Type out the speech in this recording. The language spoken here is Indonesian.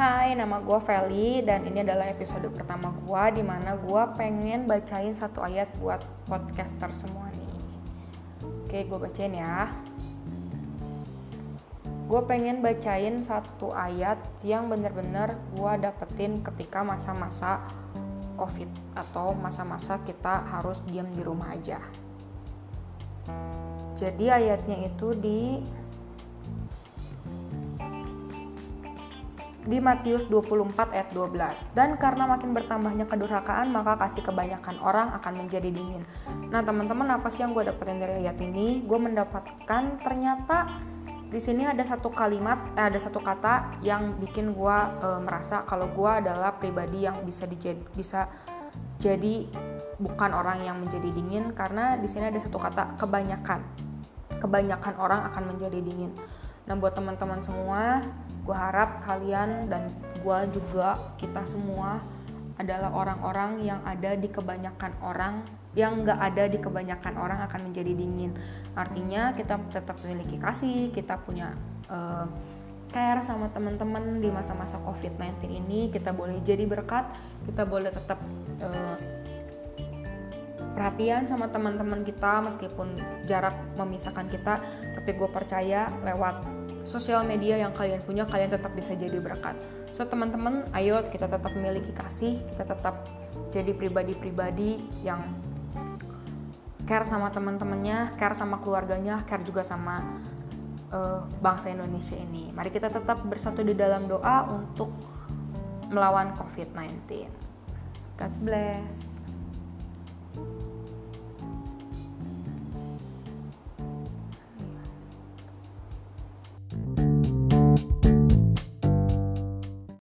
Hai, nama gue Feli dan ini adalah episode pertama gue di mana gue pengen bacain satu ayat buat podcaster semua nih. Oke, gue bacain ya. Gue pengen bacain satu ayat yang bener-bener gue dapetin ketika masa-masa covid atau masa-masa kita harus diam di rumah aja. Jadi ayatnya itu di di Matius 24 ayat 12 dan karena makin bertambahnya kedurhakaan maka kasih kebanyakan orang akan menjadi dingin. Nah teman-teman apa sih yang gue dapetin dari ayat ini? Gue mendapatkan ternyata di sini ada satu kalimat eh, ada satu kata yang bikin gue eh, merasa kalau gue adalah pribadi yang bisa dijadi bisa jadi bukan orang yang menjadi dingin karena di sini ada satu kata kebanyakan. Kebanyakan orang akan menjadi dingin. Nah buat teman-teman semua gue harap kalian dan gue juga kita semua adalah orang-orang yang ada di kebanyakan orang yang nggak ada di kebanyakan orang akan menjadi dingin. Artinya kita tetap memiliki kasih kita punya uh, care sama teman-teman di masa-masa COVID-19 ini. Kita boleh jadi berkat kita boleh tetap uh, perhatian sama teman-teman kita meskipun jarak memisahkan kita. Tapi gue percaya lewat sosial media yang kalian punya kalian tetap bisa jadi berkat. So teman-teman ayo kita tetap memiliki kasih kita tetap jadi pribadi-pribadi yang care sama teman-temannya care sama keluarganya care juga sama uh, bangsa Indonesia ini. Mari kita tetap bersatu di dalam doa untuk melawan COVID-19 God bless